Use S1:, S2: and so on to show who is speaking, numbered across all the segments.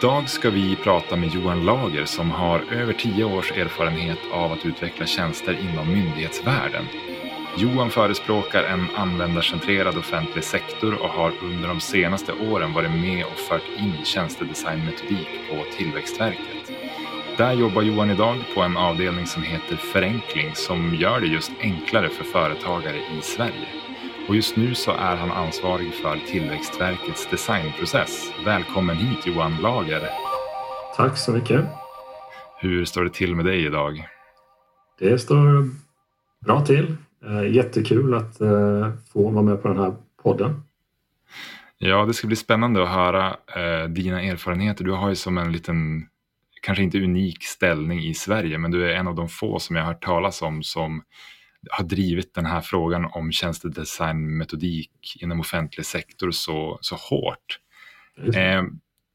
S1: Idag ska vi prata med Johan Lager som har över tio års erfarenhet av att utveckla tjänster inom myndighetsvärlden. Johan förespråkar en användarcentrerad offentlig sektor och har under de senaste åren varit med och fört in tjänstedesignmetodik på Tillväxtverket. Där jobbar Johan idag på en avdelning som heter Förenkling som gör det just enklare för företagare i Sverige. Och just nu så är han ansvarig för Tillväxtverkets designprocess. Välkommen hit Johan Lager.
S2: Tack så mycket.
S1: Hur står det till med dig idag?
S2: Det står bra till. Eh, jättekul att eh, få vara med på den här podden.
S1: Ja, det ska bli spännande att höra eh, dina erfarenheter. Du har ju som en liten, kanske inte unik ställning i Sverige, men du är en av de få som jag har hört talas om som har drivit den här frågan om tjänstedesignmetodik inom offentlig sektor så, så hårt. Eh,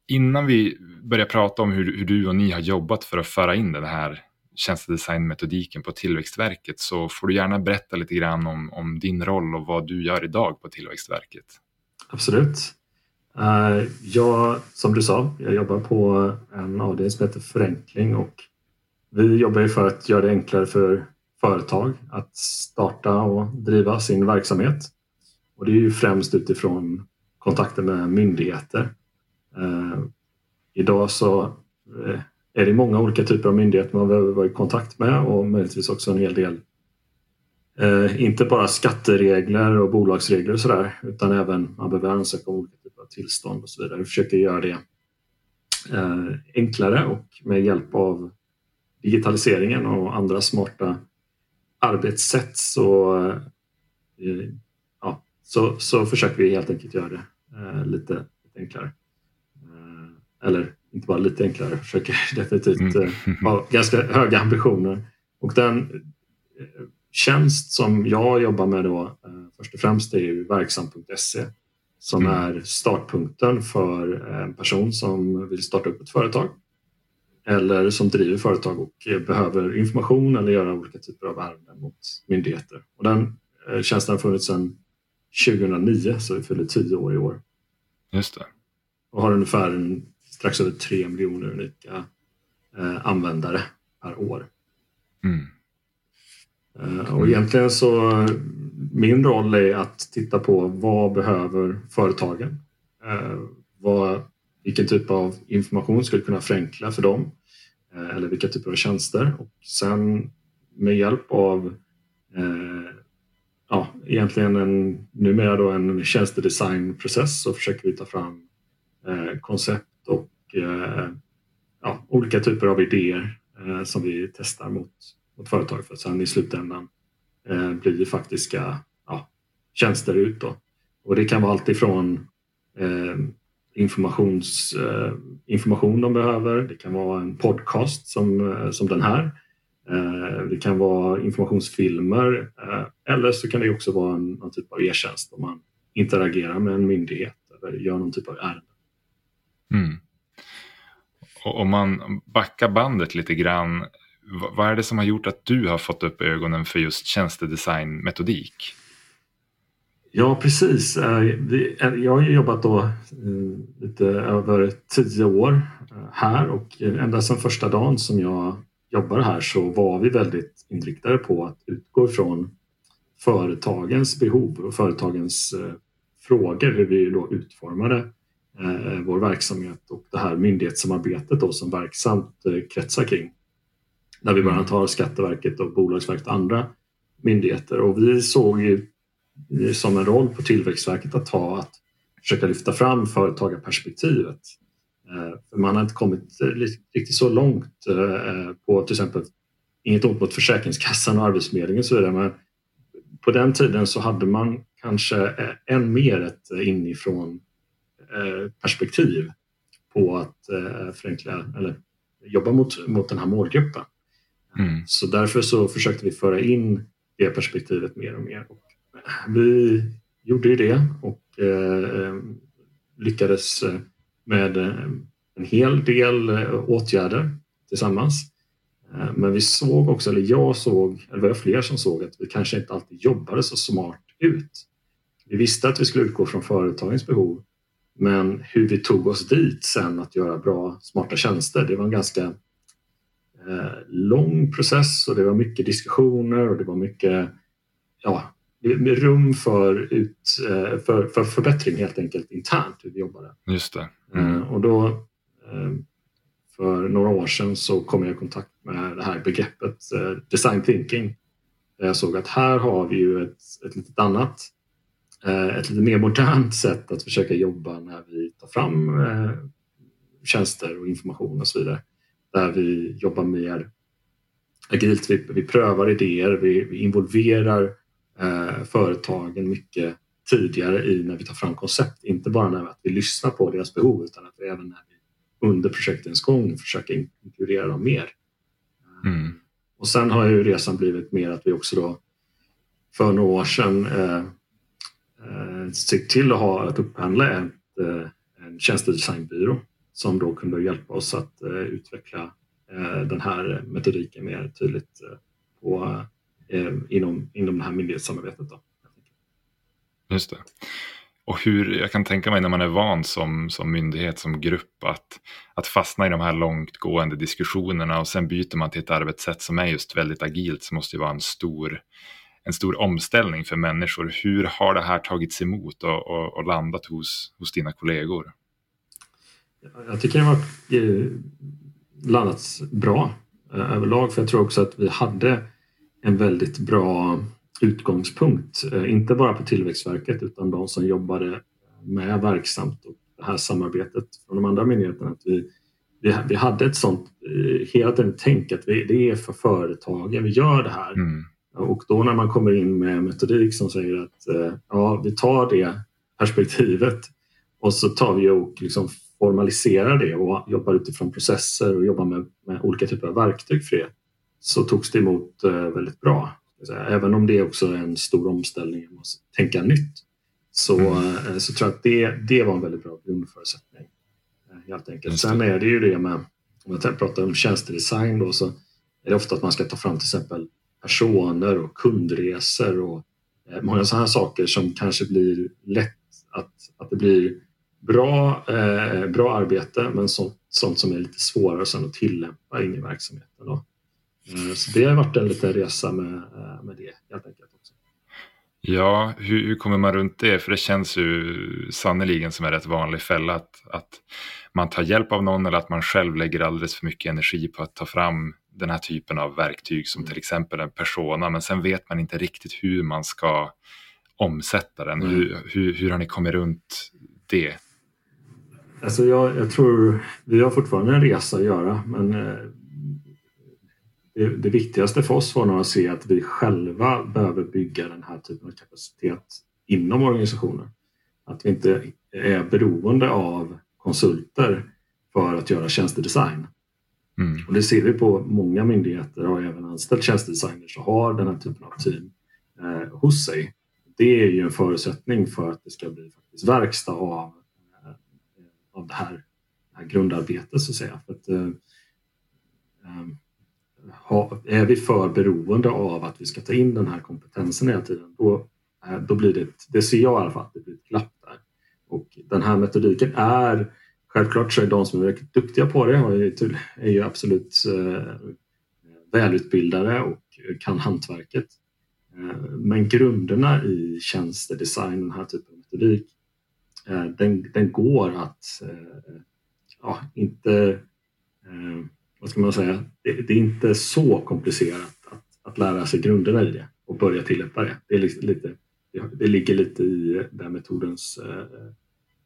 S1: innan vi börjar prata om hur, hur, du och ni har jobbat för att föra in den här tjänstedesignmetodiken på Tillväxtverket så får du gärna berätta lite grann om, om din roll och vad du gör idag på Tillväxtverket.
S2: Absolut. Uh, jag, som du sa, jag jobbar på en avdelning som heter Förenkling och vi jobbar ju för att göra det enklare för företag att starta och driva sin verksamhet. Och det är ju främst utifrån kontakter med myndigheter. Eh, idag så eh, är det många olika typer av myndigheter man behöver vara i kontakt med och möjligtvis också en hel del eh, inte bara skatteregler och bolagsregler och sådär utan även man behöver ansöka om olika typer av tillstånd och så vidare. Vi försöker göra det eh, enklare och med hjälp av digitaliseringen och andra smarta arbetssätt så, eh, ja, så, så försöker vi helt enkelt göra det eh, lite, enklare. Eh, eller inte bara lite enklare, försöker definitivt mm. ha ganska höga ambitioner. Och den tjänst som jag jobbar med då först och främst är ju verksam.se som mm. är startpunkten för en person som vill starta upp ett företag eller som driver företag och behöver information eller göra olika typer av ärenden mot myndigheter. Och den eh, tjänsten har funnits sedan 2009 så vi fyller tio år i år.
S1: Just det.
S2: Och har ungefär en, strax över tre miljoner unika eh, användare per år. Mm. Eh, och egentligen så min roll är att titta på vad behöver företagen? Eh, vad vilken typ av information skulle kunna förenkla för dem eh, eller vilka typer av tjänster och sen med hjälp av eh, ja, egentligen en, numera då en tjänstedesignprocess så försöker vi ta fram eh, koncept och eh, ja, olika typer av idéer eh, som vi testar mot, mot företag för att sen i slutändan eh, det faktiska ja, tjänster ut. Då. Och det kan vara allt ifrån eh, informations, eh, information de behöver. Det kan vara en podcast som, eh, som den här. Eh, det kan vara informationsfilmer eh, eller så kan det också vara en, någon typ av e-tjänst om man interagerar med en myndighet eller gör någon typ av ärende.
S1: Mm. Och om man backar bandet lite grann, vad är det som har gjort att du har fått upp ögonen för just tjänstedesignmetodik?
S2: Ja, precis. Eh, eh, jag har jobbat då eh, lite över tio år här och ända sedan första dagen som jag jobbar här så var vi väldigt inriktade på att utgå ifrån företagens behov och företagens frågor, hur vi då utformade vår verksamhet och det här myndighetssamarbetet då som verksamt kretsar kring. Där vi bland annat har Skatteverket och Bolagsverket och andra myndigheter och vi såg ju som en roll på Tillväxtverket att ta att försöka lyfta fram företagarperspektivet. Eh, för man har inte kommit riktigt så långt eh, på till exempel, inget ont mot Försäkringskassan och Arbetsförmedlingen och så vidare, men på den tiden så hade man kanske än mer ett inifrån eh, perspektiv på att förenkla eller jobba mot, mot den här målgruppen. Mm. Så därför så försökte vi föra in det perspektivet mer och mer. Och vi gjorde ju det och eh, eh lyckades eh, med eh, en hel del åtgärder tillsammans. Men vi såg också, eller jag såg, eller det var fler som såg att vi kanske inte alltid jobbade så smart ut. Vi visste att vi skulle utgå från företagens behov Men hur vi tog oss dit sen att göra bra, smarta tjänster, det var en ganska eh, lång process och det var mycket diskussioner och det var mycket ja, med rum för, ut, eh, för, för förbättring helt enkelt internt hur vi jobbade.
S1: Just det.
S2: Mm. Och då för några år sedan så kom jag i kontakt med det här begreppet design thinking. Jag såg att här har vi ju ett, ett lite annat, ett lite mer modernt sätt att försöka jobba när vi tar fram tjänster och information och så vidare. Där vi jobbar mer agilt, vi, vi prövar idéer, vi, vi involverar eh, företagen mycket tidigare i när vi tar fram koncept. Inte bara när vi lyssnar på deras behov utan att vi även när vi under projektens gång försöker inkludera dem mer. Mm. Och sen har ju resan blivit mer att vi också då för några år sedan eh, eh, sett till att ha att upphandla ett, eh, en tjänstedesignbyrå som då kunde hjälpa oss att eh, utveckla eh, den här metodiken mer tydligt eh, på eh, inom, inom det här myndighetssamarbetet. Då.
S1: Just det. Och hur, jag kan tänka mig när man är van som, som myndighet, som grupp, att, att fastna i de här långtgående diskussionerna och sen byter man till ett arbetssätt som är just väldigt agilt så måste det vara en stor, en stor omställning för människor. Hur har det här tagits emot och, och, och landat hos, hos dina kollegor?
S2: Jag tycker det har eh, landats bra eh, överlag för jag tror också att vi hade en väldigt bra utgångspunkt. Eh, inte bara på Tillväxtverket utan de som jobbade med verksamt och det här samarbetet från de andra myndigheterna. Att vi, vi, hade ett sånt eh, hela tiden tänk att vi, det är för företagen vi gör det här. Mm. Och då när man kommer in med metodik som säger att eh, ja, vi tar det perspektivet och så tar vi och liksom formaliserar det och jobbar utifrån processer och jobbar med, med olika typer av verktyg för det så togs det emot eh, väldigt bra. Även om det också är en stor omställning, man måste tänka nytt, så, mm. Eh, så tror jag att det, det var en väldigt bra grundförutsättning. Eh, helt enkelt. Sen är det ju det med, om jag pratar om tjänstedesign då, så är det ofta att man ska ta fram till exempel personer och kundresor och många sådana här saker som kanske blir lätt att, att det blir bra, eh, bra arbete men sånt, sånt som är lite svårare sen att tillämpa in i verksamheten. Då. Eh, så det har varit en liten resa med, eh, med det helt enkelt. Också.
S1: Ja, hur, hur, kommer man runt det? För det känns ju sannoliken som en rätt vanlig fälla att, att man tar hjälp av någon eller att man själv lägger alldeles för mycket energi på att ta fram den här typen av verktyg som mm. till exempel en persona men sen vet man inte riktigt hur man ska omsätta den. Mm. Hur, hur, hur har ni kommit runt det?
S2: Alltså jag, jag, tror vi har fortfarande en resa att göra men eh, det, det, viktigaste för oss var nog att se att vi själva behöver bygga den här typen av kapacitet inom organisationen. Att vi inte är beroende av konsulter för att göra tjänstedesign. Mm. Och det ser vi på många myndigheter har även anställt tjänstedesigners och har den här typen av team eh, hos sig. Det är ju en förutsättning för att det ska bli faktiskt verkstad av av det här, det här grundarbetet så att säga. För att, eh, eh, ha, är vi för beroende av att vi ska ta in den här kompetensen hela tiden då, eh, då blir det, det ser jag i alla fall, det blir ett glapp där. Och den här metodiken är Självklart så är de som är väldigt duktiga på det är ju absolut eh, välutbildade och kan hantverket. Eh, men grunderna i tjänstedesign, den här typen av metodik, Eh, den, den går att, eh, ja, inte, eh, vad ska man säga, det, det, är inte så komplicerat att, att lära sig grunderna i det och börja tillämpa det. Det, är liksom lite, det ligger lite i den metodens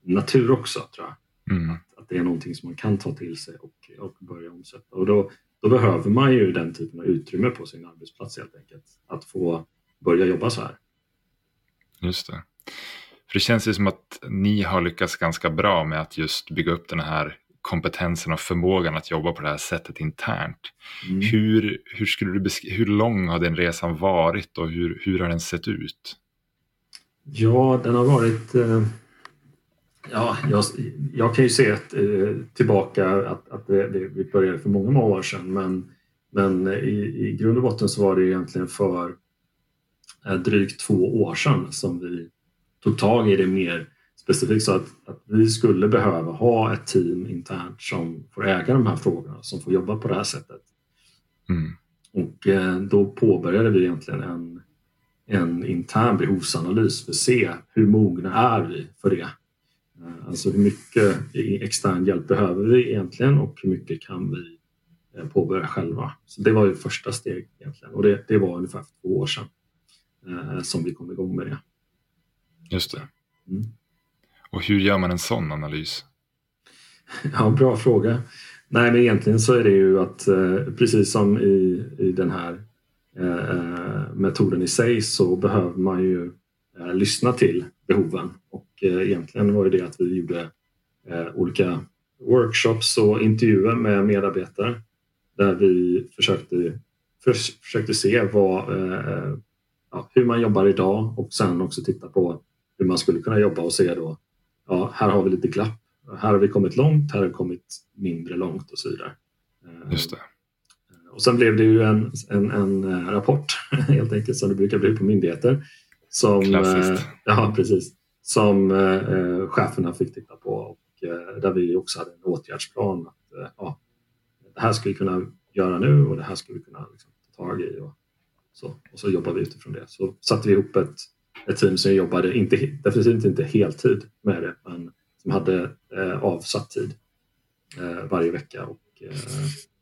S2: natur också, tror jag. Mm. Att, att, det är någonting som man kan ta till sig och, och börja omsätta. Och då, då behöver man ju den typen av utrymme på sin arbetsplats helt enkelt. Att få börja jobba så här.
S1: Just det. För det känns ju som att ni har lyckats ganska bra med att just bygga upp den här kompetensen och förmågan att jobba på det här sättet internt. Mm. Hur, hur, skulle du hur lång har den resan varit och hur, hur har den sett ut?
S2: Ja, den har varit... Eh, ja, jag, jag, kan ju se ett, eh, tillbaka att, att det, det, vi började för många, många år sedan men, men i, i grund och botten så var det egentligen för eh, drygt två år sedan som vi tog tag i det mer specifikt så att, att vi skulle behöva ha ett team internt som får äga de här frågorna, som får jobba på det här sättet.
S1: Mm.
S2: Och eh, då påbörjade vi egentligen en, en intern behovsanalys för att se hur mogna är vi för det. Eh, alltså hur mycket extern hjälp behöver vi egentligen och hur mycket kan vi eh, påbörja själva. Så det var ju första steg egentligen och det, det var ungefär för två år sedan som vi kom igång med det.
S1: Just det. Mm. Och hur gör man en sån analys?
S2: Ja, bra fråga. Nej, men egentligen så är det ju att eh, precis som i, i den här eh, eh, metoden i sig så behöver man ju eh, lyssna till behoven och eh, egentligen var det att vi gjorde eh, olika workshops och intervjuer med medarbetare där vi försökte, för, försökte se vad, eh, eh, ja, hur man jobbar idag och sen också titta på hur man skulle kunna jobba och se då, ja, här har vi lite glapp. Här har vi kommit långt, här har vi kommit mindre långt och så vidare.
S1: Eh, Just det.
S2: Och sen blev det ju en, en, en eh, rapport helt enkelt som det brukar bli på myndigheter. Som,
S1: Klassiskt.
S2: Eh, ja, precis. Som eh, cheferna fick titta på och eh, där vi också hade en åtgärdsplan. Att, eh, ja, det här ska vi kunna göra nu och det här ska vi kunna liksom, ta tag i. Och så, och så jobbar vi utifrån det. Så satte vi ihop ett ett team som jobbade, inte, definitivt inte heltid med det, men som hade eh, avsatt tid eh, varje vecka och eh,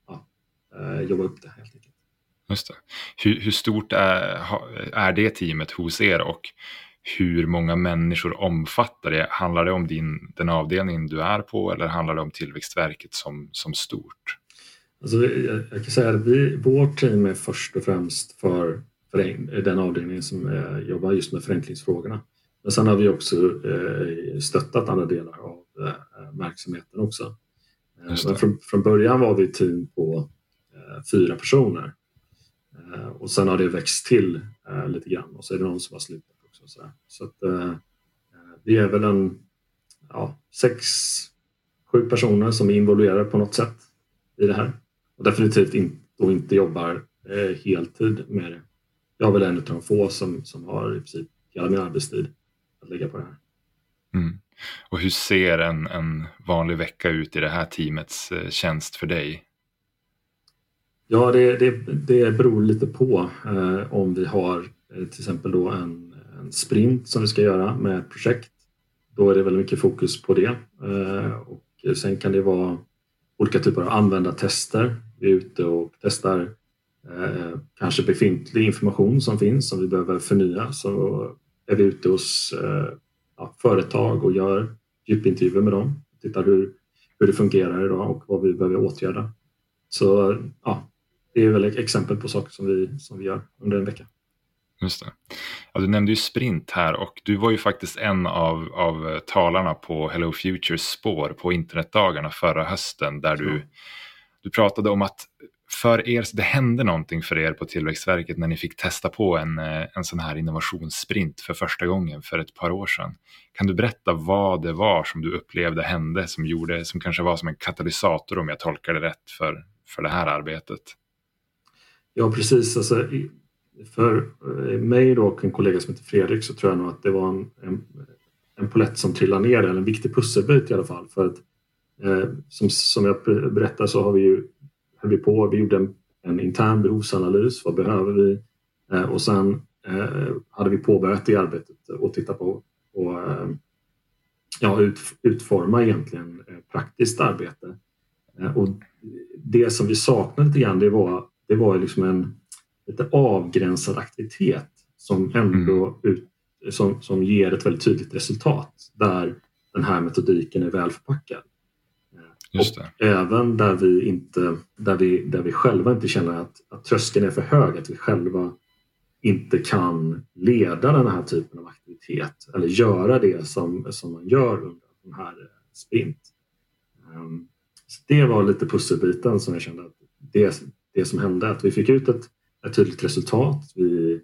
S2: ja, eh, jobba upp det helt enkelt.
S1: Just det. Hur, hur, stort är, är det teamet hos er och hur många människor omfattar det? Handlar det om din, den avdelning du är på eller handlar det om Tillväxtverket som, som stort?
S2: Alltså, jag, jag kan säga att vi, vårt team är först och främst för den avdelningen som eh, jobbar just med förenklingsfrågorna. Men sen har vi också eh, stöttat andra delar av eh, verksamheten också. Från, från början var vi ett team på fyra personer och sen har det växt till lite grann och så är det någon som har slutat också. Så, så att, vi är väl en ja, sex, sju personer som är involverade på något sätt i det här och definitivt in, då inte jobbar heltid med det jag är väl en av de få som, som har i princip hela min arbetstid att lägga på det här.
S1: Mm. Och hur ser en, en vanlig vecka ut i det här teamets eh, tjänst för dig?
S2: Ja, det, det, det beror lite på eh, om vi har eh, till exempel då en, en, sprint som vi ska göra med ett projekt. Då är det väldigt mycket fokus på det. Eh, och sen kan det vara olika typer av användartester. Vi är ute och testar eh, kanske befintlig information som finns som vi behöver förnya så är vi ute hos eh, ja, företag och gör djupintervjuer med dem. Tittar hur, hur det fungerar idag och vad vi behöver åtgärda. Så ja, det är väl ett exempel på saker som vi, som vi gör under en vecka.
S1: Just det. Ja, du nämnde ju sprint här och du var ju faktiskt en av, av talarna på Hello Futures spår på internetdagarna förra hösten där du, du pratade om att för er, det hände någonting för er på Tillväxtverket när ni fick testa på en, eh, en sån här innovationssprint för första gången för ett par år sedan. Kan du berätta vad det var som du upplevde hände som, gjorde, som kanske var som en katalysator om jag tolkar det rätt för, för det här arbetet?
S2: Ja, precis. Alltså, för eh, mig och en kollega som heter Fredrik så tror jag nog att det var en, en, en polett som trillade ner, eller en viktig pusselbit i alla fall. För att, eh, som, som jag berättade så har vi ju höll vi på. Vi gjorde en, en intern behovsanalys. Vad behöver vi? Eh, och sen eh, hade vi påbörjat det arbetet och tittat på och, eh, ja, ut, utforma egentligen praktiskt arbete. Och det som vi saknade lite grann det var, det var liksom en lite avgränsad aktivitet som ändå mm. ut, som, som ger ett väldigt tydligt resultat där den här metodiken är väl förpackad.
S1: Just det.
S2: även där vi, inte, där, vi, där vi själva inte känner att, att tröskeln är för hög, att vi själva inte kan leda den här typen av aktivitet eller göra det som, som man gör under den här sprint. Um, så det var lite pusselbiten som jag kände att det, det som hände, att vi fick ut ett, ett tydligt resultat. Vi,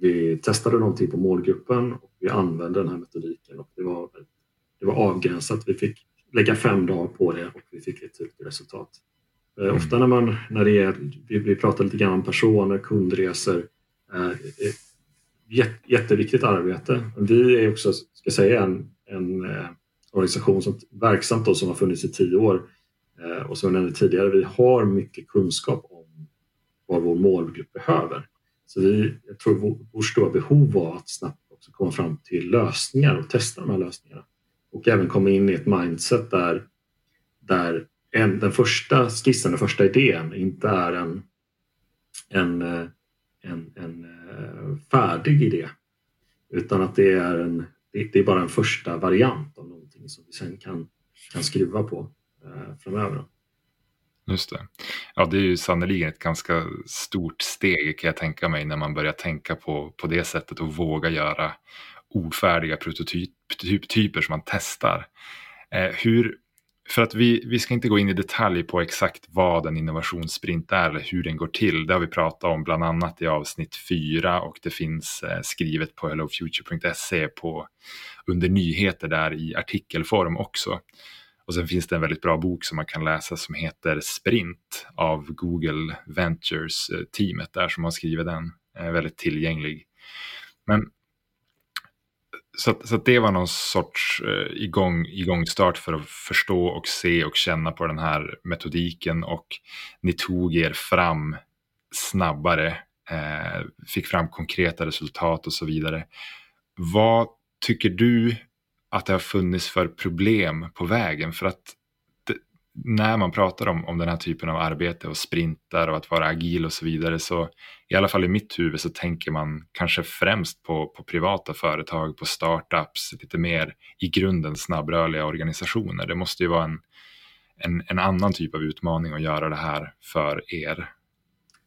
S2: vi testade någonting på målgruppen och vi använde den här metodiken och det var, det var avgränsat. Vi fick lägga fem dagar på det och vi fick ett resultat. Eh, mm. Ofta när man, när det är, vi, vi pratar lite grann om personer, kundresor, eh, jätteviktigt arbete. Vi är också, ska säga, en, en eh, organisation som verksamt då, som har funnits i tio år eh, och som jag nämnde tidigare, vi har mycket kunskap om vad vår målgrupp behöver. Så vi, jag tror vår, vår stora behov var att snabbt också komma fram till lösningar och testa de här lösningarna. Och även komma in i ett mindset där, där en, den första skissen, den första idén inte är en, en, eh, en, en eh, färdig idé. Utan att det är, en, det är bara en första variant av någonting som vi sen kan, kan skruva på eh, framöver.
S1: Just det. Ja, det är ju sannerligen ett ganska stort steg kan jag tänka mig när man börjar tänka på, på det sättet och våga göra ofärdiga Typ, typ, typer som man testar. Eh, hur, för att vi, vi ska inte gå in i detalj på exakt vad en innovationssprint är eller hur den går till. Det har vi pratat om bland annat i avsnitt 4 och det finns eh, skrivet på hellofuture.se på, under nyheter där i artikelform också. Och sen finns det en väldigt bra bok som man kan läsa som heter Sprint av Google Ventures-teamet eh, där som har skrivit den. Eh, väldigt tillgänglig. Men så, att, så att det var någon sorts eh, igång, igångstart för att förstå och se och känna på den här metodiken och ni tog er fram snabbare, eh, fick fram konkreta resultat och så vidare. Vad tycker du att det har funnits för problem på vägen? För att när man pratar om, om den här typen av arbete och sprintar och att vara agil och så vidare så i alla fall i mitt huvud så tänker man kanske främst på, på privata företag, på startups, lite mer i grunden snabbrörliga organisationer. Det måste ju vara en, en, en annan typ av utmaning att göra det här för er.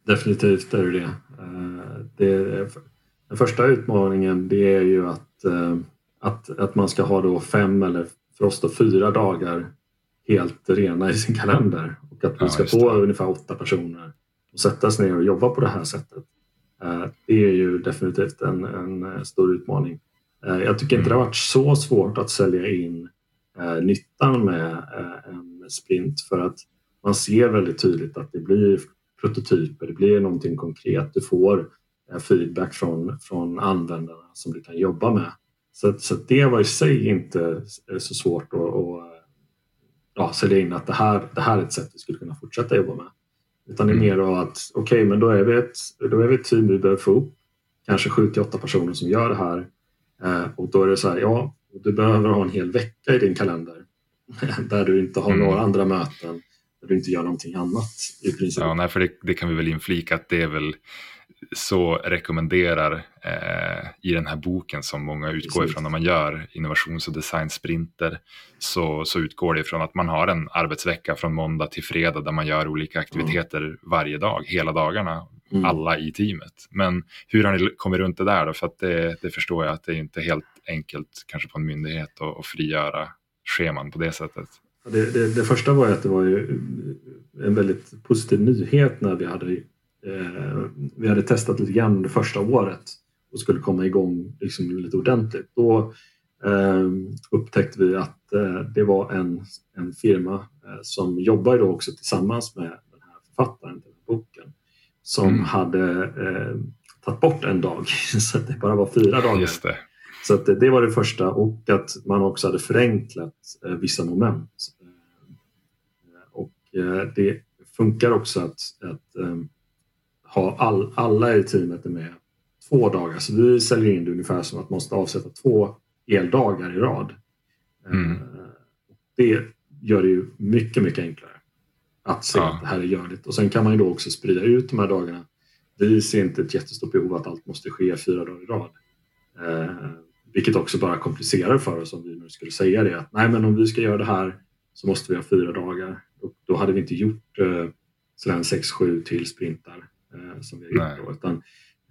S2: Definitivt är det det. Eh, det den första utmaningen det är ju att, eh, att, att man ska ha då fem eller för oss då fyra dagar helt rena i sin kalender och att vi ska få ungefär åtta personer att sätta sig ner och jobba på det här sättet. Eh, det är ju definitivt en, en eh, stor utmaning. Eh, jag tycker inte det har varit så svårt att sälja in nyttan med en sprint för att man ser väldigt tydligt att det blir prototyper, det blir någonting konkret. Du får feedback från, från användarna som du kan jobba med. Så, så det var i sig inte så svårt att, att ja, sälja in att det här, det här är ett sätt vi skulle kunna fortsätta jobba med. Utan det är mm. mer av att okej, okay, men då är, vi ett, då är vi ett team vi behöver få upp kanske 7 till 8 personer som gör det här. Eh, och då är det så här, ja, du behöver ha en hel vecka i din kalender där du inte har mm. några andra möten, där du inte gör någonting annat i princip.
S1: Ja, nej, för det, det kan vi väl inflika att det är väl så rekommenderar eh, i den här boken som många utgår ifrån när man gör innovations och designsprinter så, så utgår det ifrån att man har en arbetsvecka från måndag till fredag där man gör olika aktiviteter mm. varje dag, hela dagarna, mm. alla i teamet. Men hur har ni kommit runt det där då? För att det, det förstår jag att det är inte helt enkelt kanske på en myndighet att, att frigöra scheman på det sättet.
S2: Det, det, det, första var att det var en väldigt positiv nyhet när vi hade eh, vi hade testat lite grann under första året och skulle komma igång liksom lite ordentligt. Då eh, upptäckte vi att eh, det var en, en firma eh, som jobbar då också tillsammans med den här författaren till boken som mm. hade eh, tagit bort en dag så att det bara var fyra dagar. Så att det, det, var det första och att man också hade förenklat eh, vissa moment. och det funkar också att, att ha all, alla i teamet är med två dagar. Så vi säljer in det ungefär som att man måste avsätta två eldagar i rad. Mm. Eh, det gör det ju mycket, mycket enklare att se ja. att det här är görligt. Och sen kan man ju då också sprida ut de här dagarna. Vi ser inte ett jättestort behov att allt måste ske fyra dagar i rad. Eh, vilket också bara komplicerar för oss om vi nu skulle säga det att nej men om vi ska göra det här så måste vi ha fyra dagar. Och då hade vi inte gjort eh, sex, sju till sprintar. Eh, som vi har gjort. Då, utan,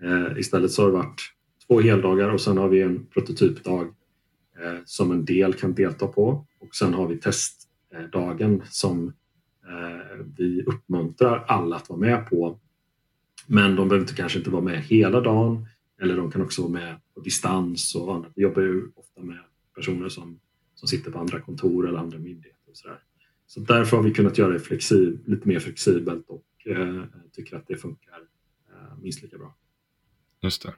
S2: eh, istället så har det varit två heldagar och sen har vi en prototypdag eh, som en del kan delta på och sen har vi testdagen som vi uppmuntrar alla att vara med på. Men de behöver kanske inte vara med hela dagen eller de kan också vara med på distans och annat. Vi jobbar ju ofta med personer som, som sitter på andra kontor eller andra myndigheter. Och så, där. så därför har vi kunnat göra det flexib lite mer flexibelt och eh, tycker att det funkar eh, minst lika bra.
S1: Just det.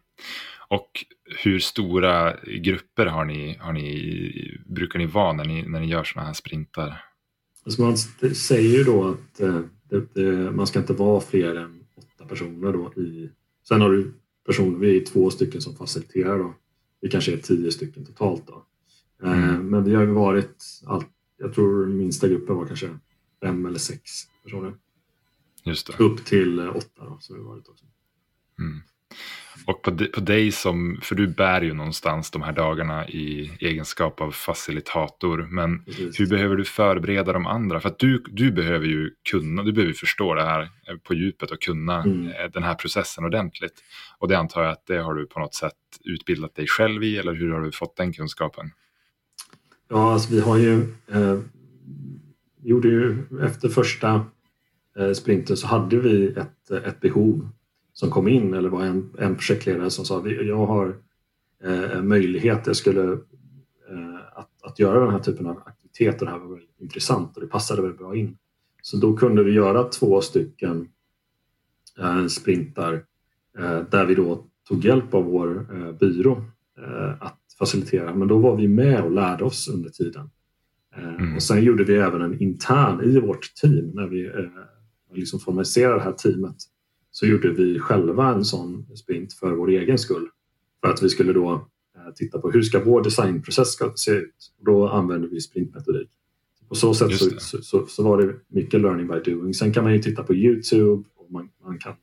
S1: Och hur stora grupper har ni, har ni, brukar ni vara när ni, när ni gör sådana här sprintar?
S2: Alltså man säger ju då att eh, det, det, man ska inte vara fler än åtta personer. Då i, sen har du personer, vi är två stycken som faciliterar. Då. Vi kanske är tio stycken totalt. Då. Eh, mm. Men vi har ju varit, allt, jag tror minsta gruppen var kanske fem eller sex personer.
S1: Just det.
S2: Upp till åtta då, så har vi varit också.
S1: Mm. Och på, på dig som, för du bär ju någonstans de här dagarna i egenskap av facilitator, men Precis. hur behöver du förbereda de andra? För att du, du behöver ju kunna, du behöver förstå det här på djupet och kunna mm. Eh, den här processen ordentligt. Och det antar jag att det har du på något sätt utbildat dig själv i, eller hur har du fått den kunskapen?
S2: Ja, alltså vi har ju, eh, gjorde ju efter första eh, sprinten så hade vi ett, ett behov som kom in eller var en, en projektledare som sa jag har eh, möjlighet, jag skulle eh, att, att göra den här typen av aktiviteter. Det här var väldigt intressant och det passade väldigt bra in. Så då kunde vi göra två stycken eh, sprintar eh, där vi då tog hjälp av vår eh, byrå eh, att facilitera. Men då var vi med och lärde oss under tiden. Mm. Och sen gjorde vi även en intern i vårt team när vi liksom formaliserade det här teamet så gjorde vi själva en sån sprint för vår egen skull. För att vi skulle då eh, titta på hur ska vår designprocess ska se ut. Då använder vi sprintmetodik. På så sätt så, så, så, var det mycket learning by doing. Sen kan man ju titta på Youtube och man, man kan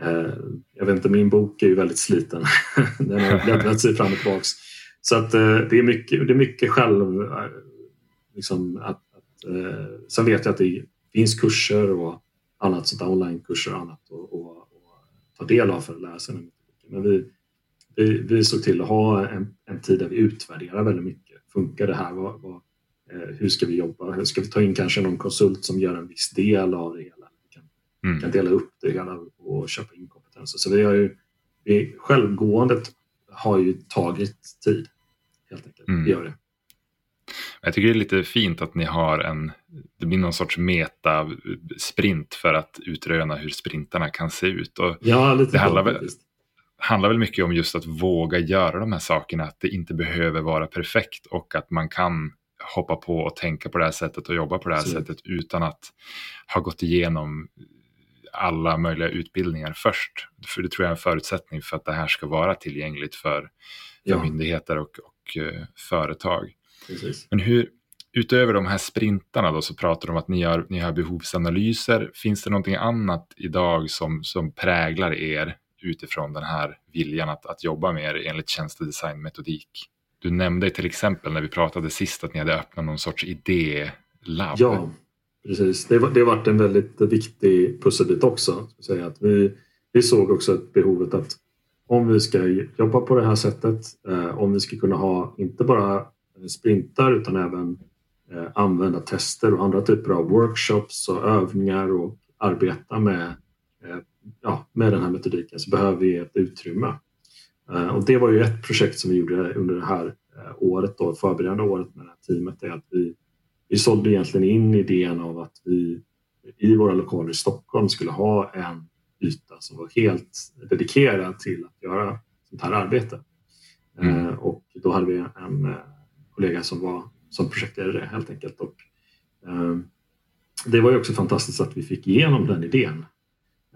S2: eh, jag vet inte, min bok är ju väldigt sliten. Den har bläddrat sig fram och tillbaka. Så att, eh, det, är mycket, det är mycket själv. Eh, liksom att, att eh, sen vet jag att det finns kurser och annat sånt onlinekurser och annat och, och, och, ta del av för att lära sig den Men vi, vi, vi såg till att ha en, en tid där vi utvärderar väldigt mycket. Funkar det här? Vad, vad, eh, hur ska vi jobba? Ska vi ta in kanske någon konsult som gör en viss del av det hela? Vi kan, mm. kan dela upp det hela och köpa in kompetenser. Så vi har ju, vi, självgåendet har ju tagit tid. Helt enkelt. Mm. Det gör det.
S1: Jag tycker det är lite fint att ni har en, det blir någon sorts meta-sprint för att utröna hur sprintarna kan se ut. Och
S2: ja, lite
S1: det handlar väl, handlar väl mycket om just att våga göra de här sakerna, att det inte behöver vara perfekt och att man kan hoppa på och tänka på det här sättet och jobba på det här Så. sättet utan att ha gått igenom alla möjliga utbildningar först. För det tror jag är en förutsättning för att det här ska vara tillgängligt för, för ja. myndigheter och, och uh, företag.
S2: Precis.
S1: Men hur, utöver de här sprintarna då så pratar du om att ni har, ni har behovsanalyser. Finns det någonting annat idag som, som präglar er utifrån den här viljan att, att jobba med er enligt tjänstedesignmetodik? Du nämnde till exempel när vi pratade sist att ni hade öppnat någon sorts idélabb.
S2: Ja, precis. Det, var, det har varit en väldigt viktig pusselbit också. Säga att vi, vi såg också ett behovet att om vi ska jobba på det här sättet, eh, om vi ska kunna ha inte bara sprintar utan även eh, använda tester och andra typer av workshops och övningar och arbeta med, eh, ja, med den här metodiken så behöver vi ett utrymme. Eh, och det var ju ett projekt som vi gjorde under det här året, då, förberedande året med det här teamet, är att vi, vi sålde egentligen in idén av att vi i våra lokaler i Stockholm skulle ha en yta som var helt dedikerad till att göra sånt här arbete. Mm. Och då hade vi en kollega som var som projekterade det helt enkelt. Och, eh, det var ju också fantastiskt att vi fick igenom den idén.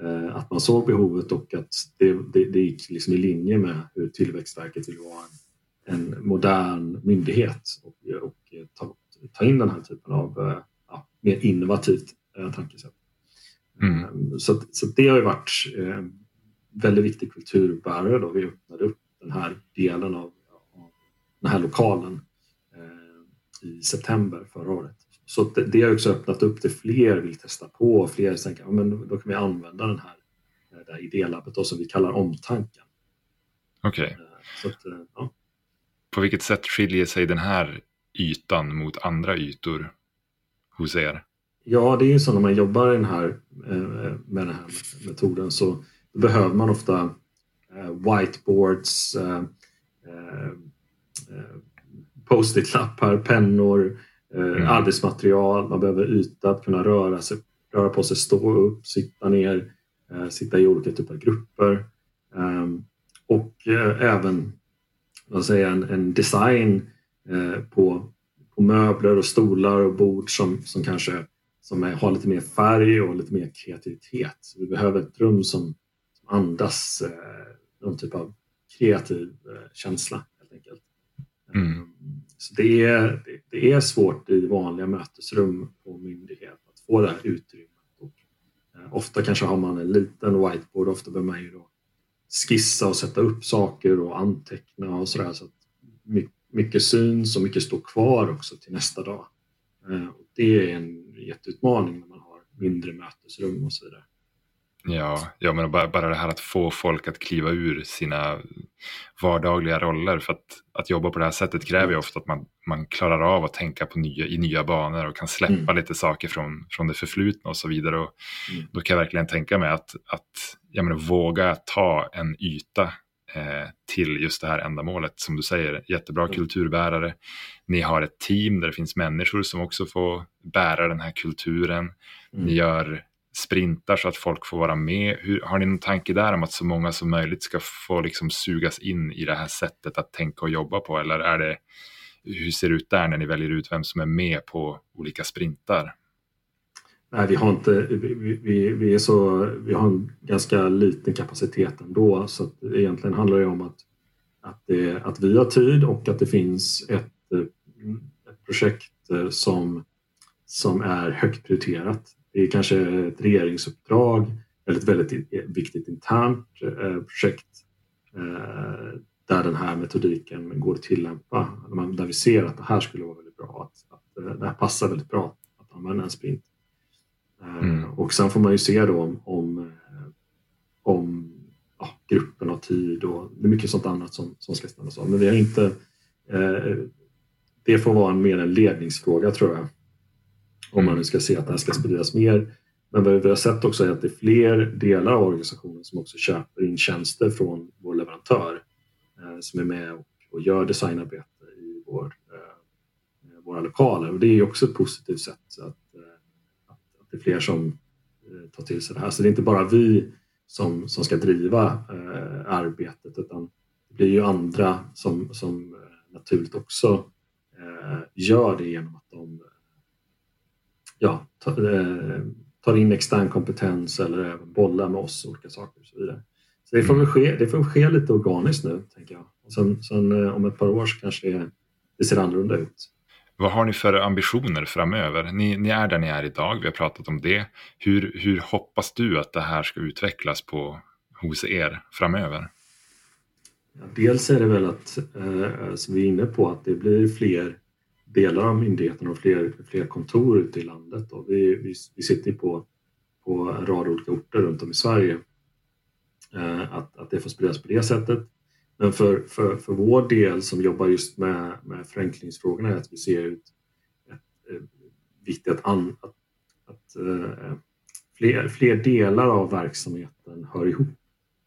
S2: Eh, att man såg behovet och att det, det, det gick liksom i linje med hur Tillväxtverket vill vara en, en modern myndighet och, och ta, ta, in den här typen av eh, ja, mer innovativt eh, tankesätt. Mm. Eh, så, så det har ju varit eh, väldigt viktig kulturbärare då vi öppnade upp den här delen av, av den här lokalen i september förra året. Så det, det har också öppnat upp till fler vill testa på och fler tänker ja, men då kan vi använda den här det här idélabbet då, som vi kallar omtanken.
S1: Okej. Okay. Eh, eh, ja. På vilket sätt skiljer sig den här ytan mot andra ytor hos er?
S2: Ja, det är ju så när man jobbar den här, eh, med den här metoden så behöver man ofta whiteboards, post-it-lappar, pennor, eh, mm. arbetsmaterial. Man behöver yta att kunna röra, sig, röra på sig, stå upp, sitta ner, eh, sitta i olika typer av grupper. Um, och eh, även vad säger, en, en design eh, på, på möbler och stolar och bord som, som kanske som är, har lite mer färg och lite mer kreativitet. Så vi behöver ett rum som, som andas eh, någon typ av kreativ eh, känsla helt enkelt. Mm. Så det är, det, det, är svårt i vanliga mötesrum på myndighet att få det här utrymmet. Och, eh, ofta kanske har man en liten whiteboard, ofta behöver man ju då skissa och sätta upp saker och anteckna och sådär. Så att mycket syns och mycket står kvar också till nästa dag. Eh, och det är en jätteutmaning när man har mindre mötesrum och så vidare.
S1: Ja, ja men bara, bara det här att få folk att kliva ur sina vardagliga roller. För att, att jobba på det här sättet kräver ju ofta att man, man klarar av att tänka på nya, i nya banor och kan släppa mm. lite saker från, från det förflutna och så vidare. Och mm. Då kan jag verkligen tänka mig att, att jag menar, våga ta en yta eh, till just det här ändamålet. Som du säger, jättebra mm. kulturbärare. Ni har ett team där det finns människor som också får bära den här kulturen. Ni mm. gör sprintar så att folk får vara med. Hur, har ni någon tanke där om att så många som möjligt ska få liksom sugas in i det här sättet att tänka och jobba på? Eller är det, hur ser det ut där när ni väljer ut vem som är med på olika sprintar?
S2: Nej, vi har inte, vi, vi, vi, är så, vi har en ganska liten kapacitet ändå så att egentligen handlar det om att, att, det, att vi har tid och att det finns ett, ett projekt eh, som, som är högt prioriterat det är kanske ett regeringsuppdrag eller ett väldigt viktigt internt eh, projekt eh, där den här metodiken går att tillämpa. Där vi ser att det här skulle vara väldigt bra, att, att eh, det här passar väldigt bra att använda en sprint. Mm. Och sen får man ju se då om, om, om ja, gruppen har tid och det är mycket sånt annat som, som ska stämmas av. Men vi har inte... Eh, det får vara en, mer en ledningsfråga tror jag om man nu ska se att det här ska spridas mer. Men vad vi har sett också är att det är fler delar av organisationen som också köper in tjänster från vår leverantör eh, som är med och, och gör designarbete i vår, eh, våra lokaler. Och det är också ett positivt sätt att, eh, att, att det är fler som eh, tar till sig det här. Så det är inte bara vi som, som ska driva eh, arbetet utan det blir ju andra som, som eh, naturligt också gör det genom att de ja, eh, tar in extern kompetens eller även bollar med oss olika saker och så vidare. Så det får väl ske, det får ske lite organiskt nu, tänker jag. Och sen, sen eh, om ett par år så kanske det, det ser annorlunda ut.
S1: Vad har ni för ambitioner framöver? Ni, ni, är där ni är idag, vi har pratat om det. Hur, hur hoppas du att det här ska utvecklas på, hos er framöver?
S2: Ja, dels är det väl att, eh, som vi är inne på, att det blir fler delar av myndigheten och fler, fler kontor ute i landet. Då. vi, vi, vi sitter på, på en rad olika orter runt om i Sverige. Eh, att, att det får spridas på det sättet. Men för, för, för vår del som jobbar just med, med förenklingsfrågorna är att vi ser ut ett, eh, viktigt att, an, att, att eh, fler, fler delar av verksamheten hör ihop.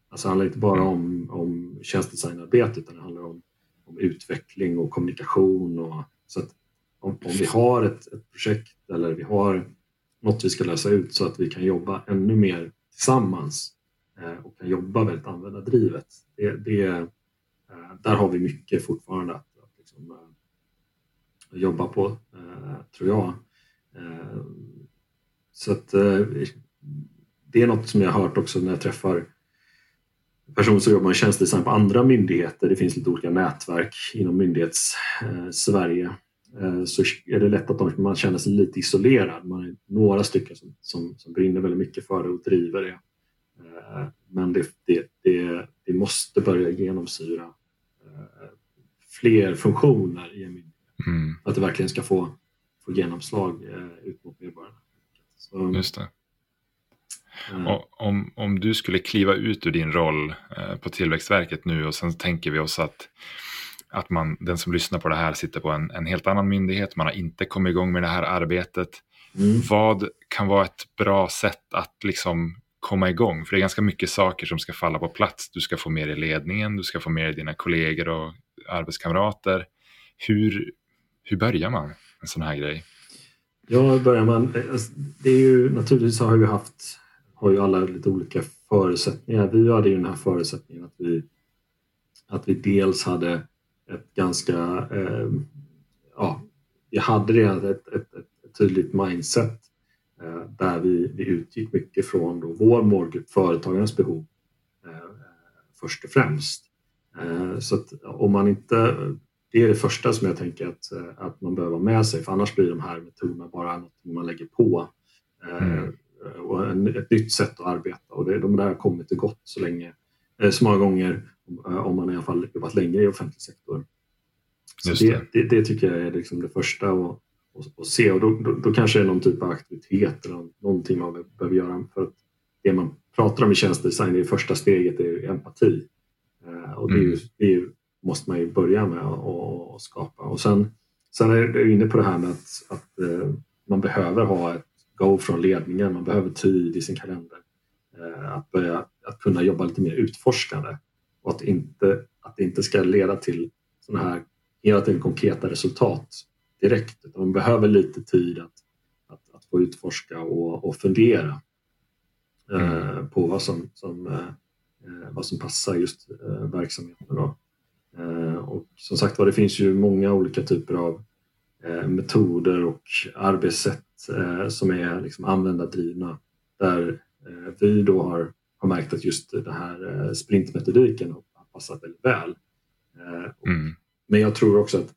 S2: Alltså det handlar inte bara om, om tjänstdesignarbete utan det handlar om, om utveckling och kommunikation och så att om, om vi har ett, ett, projekt eller vi har något vi ska lösa ut så att vi kan jobba ännu mer tillsammans eh, och kan jobba väldigt användardrivet. Det, det, eh, där har vi mycket fortfarande att, att liksom, eh, jobba på, eh, tror jag. Eh, så att eh, det är något som jag har hört också när jag träffar personer som jobbar med tjänstedesign på andra myndigheter. Det finns lite olika nätverk inom myndighets-Sverige eh, så är det lätt att man känner sig lite isolerad. Man är några stycken som, som, som brinner väldigt mycket för det och driver det. Eh, men det, det, det, det måste börja genomsyra eh, fler funktioner i en myndighet. Mm. Att det verkligen ska få, få genomslag ut mot medborgarna.
S1: Så, Just det. Och om, om du skulle kliva ut ur din roll på Tillväxtverket nu och sen tänker vi oss att att man, den som lyssnar på det här sitter på en, en helt annan myndighet, man har inte kommit igång med det här arbetet. Mm. Vad kan vara ett bra sätt att liksom komma igång? För det är ganska mycket saker som ska falla på plats. Du ska få mer i ledningen, du ska få mer i dina kollegor och arbetskamrater. Hur, hur börjar man en sån här grej?
S2: Ja, börjar man... Det är ju, naturligtvis har vi haft har ju alla lite olika förutsättningar. Vi hade ju den här förutsättningen att vi att vi dels hade ett ganska, eh, ja, vi hade redan ett, ett, ett tydligt mindset eh, där vi, vi utgick mycket från då vår målgrupp, företagarnas behov eh, först och främst. Eh, så att om man inte, det är det första som jag tänker att, eh, att man behöver ha med sig för annars blir de här metoderna bara något man lägger på. Eh, mm. Och en, ett nytt sätt att arbeta och det, de där har kommit och gått så länge, så många gånger om man i alla fall jobbat längre i offentlig sektor. Så det, det, det, tycker jag är liksom det första att, att, att se och då, då, då, kanske det är någon typ av aktivitet eller någonting man behöver göra för att det man pratar om i tjänstedesign, det första steget är empati. Och det, är ju, mm. det är, måste man ju börja med att skapa. Och sen, sen är du inne på det här med att, att eh, man behöver ha ett go från ledningen, man behöver tid i sin kalender. Eh, att, börja, att kunna jobba lite mer utforskande och att, inte, att det inte ska leda till sådana här hela tiden konkreta resultat direkt. Utan man behöver lite tid att, att, att få utforska och, och fundera eh, mm. på vad som, som eh, vad som passar just eh, verksamheten. Då. Eh, och som sagt var, det finns ju många olika typer av eh, metoder och arbetssätt eh, som är liksom användardrivna där eh, vi då har, har märkt att just den här sprintmetodiken har passat väldigt väl. Mm. Men jag tror också att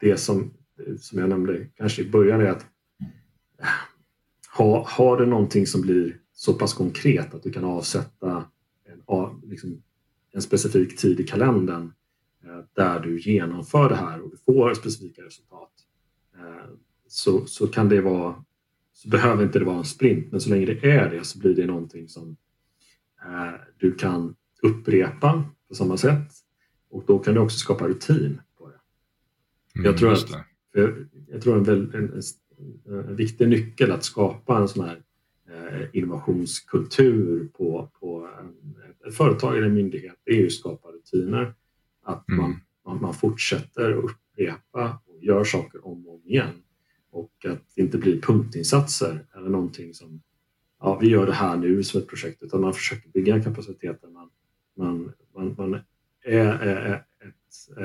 S2: det som, som jag nämnde kanske i början är att ha, har du någonting som blir så pass konkret att du kan avsätta liksom, en specifik tid i kalendern eh, där du genomför det här och du får specifika resultat eh, så, så kan det vara så behöver inte det vara en sprint men så länge det är det så blir det någonting som eh, du kan upprepa på samma sätt och då kan du också skapa rutin på det. Mm, jag tror att jag, jag tror en, en, en, en, viktig nyckel att skapa en sån här innovationskultur på, på en, ett företag eller en myndighet är ju att skapa rutiner. Att mm. man, man, man, fortsätter att upprepa och gör saker om och om igen. Och att det inte blir punktinsatser eller någonting som ja, vi gör det här nu som ett projekt utan man försöker bygga en kapacitet där man, man, man, man är, är ett,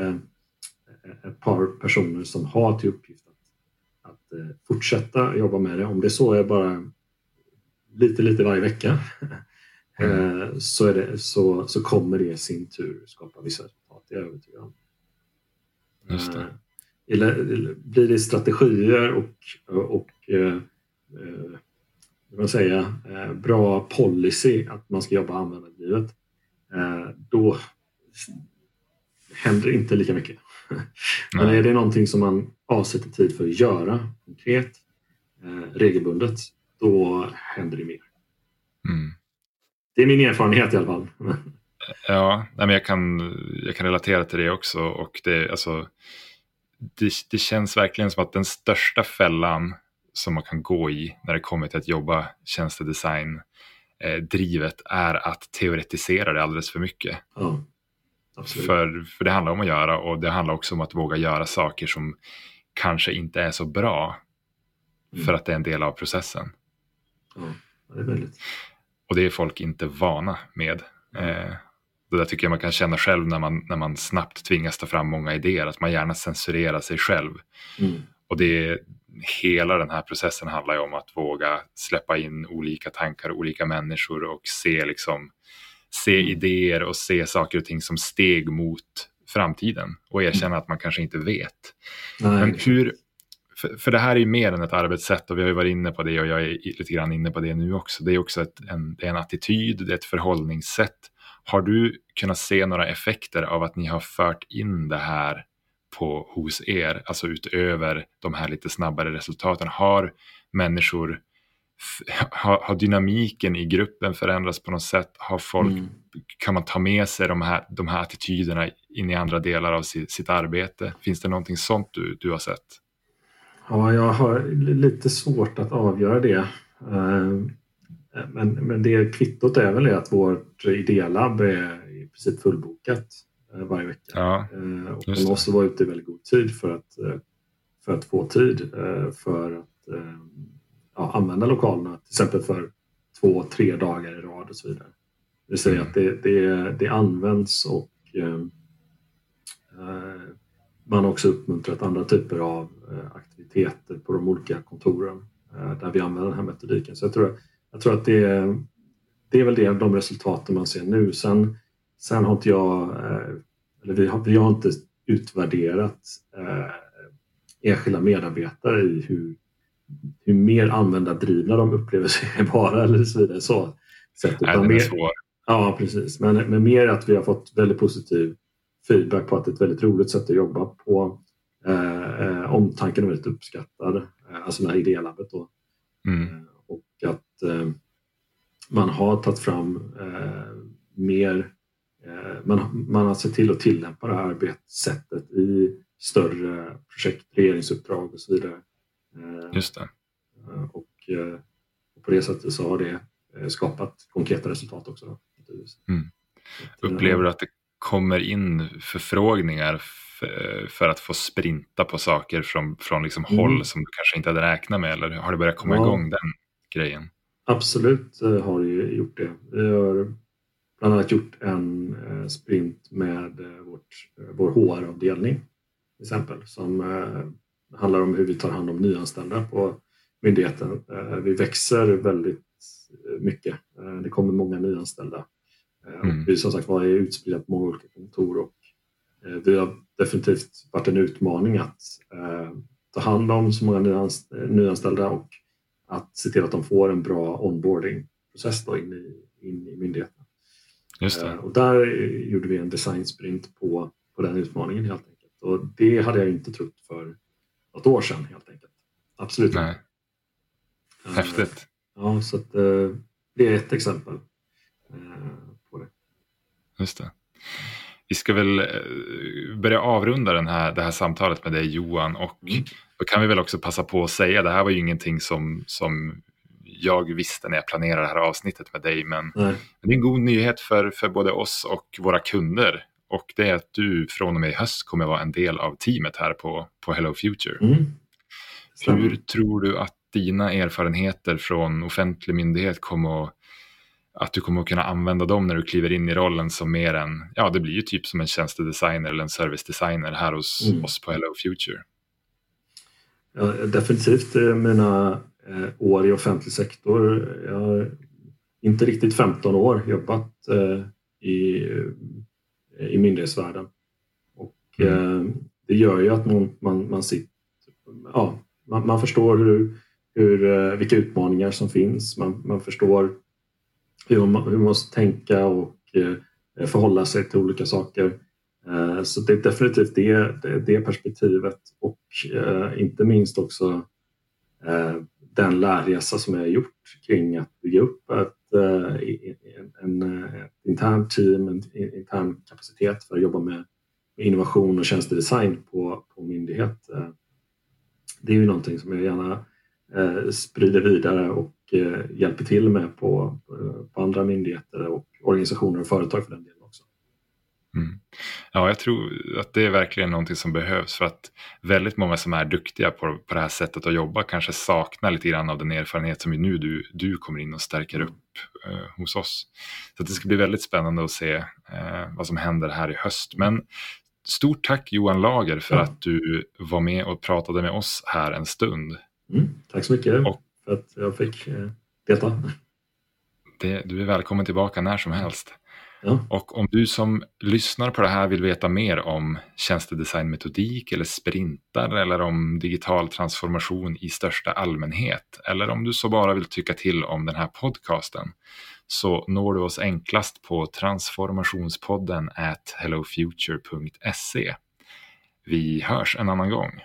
S2: ett par personer som har till uppgift att, att eh, fortsätta jobba med det. Om det så är bara lite, lite varje vecka Mm. Eh, så, är det, så, så kommer det i sin tur skapa vissa resultat, det är jag övertygad om. Just det. Eh, eller, blir det strategier och, och eh, man säga, bra policy att man ska jobba användardrivet, då händer inte lika mycket. Men är det någonting som man avsätter tid för att göra konkret, regelbundet, då händer det mer. Mm. Det är min erfarenhet i alla fall.
S1: Ja, men jag, kan, jag kan relatera till det också. Och det, alltså, det, det känns verkligen som att den största fällan som man kan gå i när det kommer till att jobba tjänstedesign eh, drivet är att teoretisera det alldeles för mycket. Ja, för, för det handlar om att göra och det handlar också om att våga göra saker som kanske inte är så bra mm. för att det är en del av processen.
S2: Ja, det är väldigt.
S1: Och det är folk inte vana med. Eh, det där tycker jag man kan känna själv när man, när man snabbt tvingas ta fram många idéer, att man gärna censurerar sig själv. Mm. Och det, hela den här processen handlar ju om att våga släppa in olika tankar, olika människor och se, liksom, se mm. idéer och se saker och ting som steg mot framtiden och erkänna mm. att man kanske inte vet. Nej. Men hur, för, för det här är ju mer än ett arbetssätt och vi har ju varit inne på det och jag är lite grann inne på det nu också. Det är också ett, en, det är en attityd, det är ett förhållningssätt. Har du kunnat se några effekter av att ni har fört in det här på, hos er, alltså utöver de här lite snabbare resultaten? Har människor, har, har dynamiken i gruppen förändrats på något sätt? Har folk, mm. Kan man ta med sig de här, de här attityderna in i andra delar av sitt, sitt arbete? Finns det någonting sånt du, du har sett?
S2: Ja, jag har lite svårt att avgöra det. Eh, men, men det kvittot är väl att vårt idélabb är i princip fullbokat varje vecka. Ja, eh, och man måste vara ute i väldigt god tid för att, för att få tid för att ja, använda lokalerna, till exempel för två, tre dagar i rad och så vidare. Det vill säga mm. att det, det, det används och Man har också uppmuntrat andra typer av aktiviteter på de olika kontoren där vi använder den här metodiken. Så jag tror, jag tror att det det är väl det, de resultaten man ser nu. Sen, sen har inte jag, eller vi har, vi har inte utvärderat enskilda medarbetare i hur, hur mer användardrivna de upplever sig vara eller så vidare. Så,
S1: sätt. Nej, den är svår.
S2: Ja, precis. Men, men mer att vi har fått väldigt positiv feedback på att det är ett väldigt roligt sätt att jobba på. Eh, eh omtanken är väldigt uppskattad, eh, alltså det här idélabbet då. Mm. Eh, och att eh, man har tagit fram eh, mer, man, man har sett till att tillämpa det här arbetssättet i större projekt, regeringsuppdrag och så vidare.
S1: Just det.
S2: Och, och på det sättet så har det skapat konkreta resultat också.
S1: Mm. Upplever du att det kommer in förfrågningar för att få sprinta på saker från, från liksom mm. håll som du kanske inte hade räknat med eller har det börjat komma ja. igång den grejen?
S2: Absolut eh, har det gjort det. Vi har bland annat gjort en eh, sprint med eh, vårt, vår HR-avdelning till exempel som handlar om hur vi tar hand om nyanställda på myndigheten. Vi växer väldigt mycket. Det kommer många nyanställda Mm. Vi som sagt var är utspridda på många olika kontor och eh, det har definitivt varit en utmaning att eh, ta hand om så många nyanställda och att se till att de får en bra onboardingprocess in i, in i myndigheten.
S1: Just det.
S2: Eh, och där gjorde vi en designsprint på, på den utmaningen helt enkelt. Och det hade jag inte trott för något år sedan helt enkelt. Absolut
S1: Nej. Häftigt.
S2: Ja, så att, det är ett exempel.
S1: Just det. Vi ska väl eh, börja avrunda den här, det här samtalet med dig Johan och mm. då kan vi väl också passa på att säga, det här var ju ingenting som, som jag visste när jag planerade det här avsnittet med dig, men Nej. det är en god nyhet för, för både oss och våra kunder. Och det är att du från och med i höst kommer vara en del av teamet här på, på Hello Future. Mm. Hur tror du att dina erfarenheter från offentlig myndighet kommer att att du kommer att kunna använda dem när du kliver in i rollen som mer än, ja det blir ju typ som en tjänstedesigner eller en servicedesigner här hos mm. oss på Hello Future.
S2: Ja, definitivt eh, mina år i offentlig sektor. Jag har inte riktigt 15 år jobbat eh, i, eh, i myndighetsvärlden. Och mm. eh, det gör ju att man, man, man, sitter, ja, man, man förstår hur, hur, eh, vilka utmaningar som finns. Man, man förstår hur man, hur man måste tänka och eh, förhålla sig till olika saker. Eh, så det är definitivt det, det perspektivet och eh, inte minst också den lärresa som jag har gjort kring att bygga upp ett, eh, en, en, eh, ett internt team, en intern kapacitet för att jobba med innovation och tjänstedesign på, på myndighet. Eh, det är ju någonting som jag gärna sprider vidare och hjälper till med på, på andra myndigheter och organisationer och företag för den delen.
S1: Mm. Ja, jag tror att det är verkligen någonting som behövs för att väldigt många som är duktiga på, på det här sättet att jobba kanske saknar lite grann av den erfarenhet som nu du, du kommer in och stärker upp eh, hos oss. Så det ska bli väldigt spännande att se eh, vad som händer här i höst. Men stort tack Johan Lager för ja. att du var med och pratade med oss här en stund.
S2: Mm, tack så mycket. Och för att jag fick eh, delta.
S1: Det, du är välkommen tillbaka när som helst. Ja. Och om du som lyssnar på det här vill veta mer om tjänstedesignmetodik eller sprintar eller om digital transformation i största allmänhet eller om du så bara vill tycka till om den här podcasten så når du oss enklast på transformationspodden at hellofuture.se. Vi hörs en annan gång.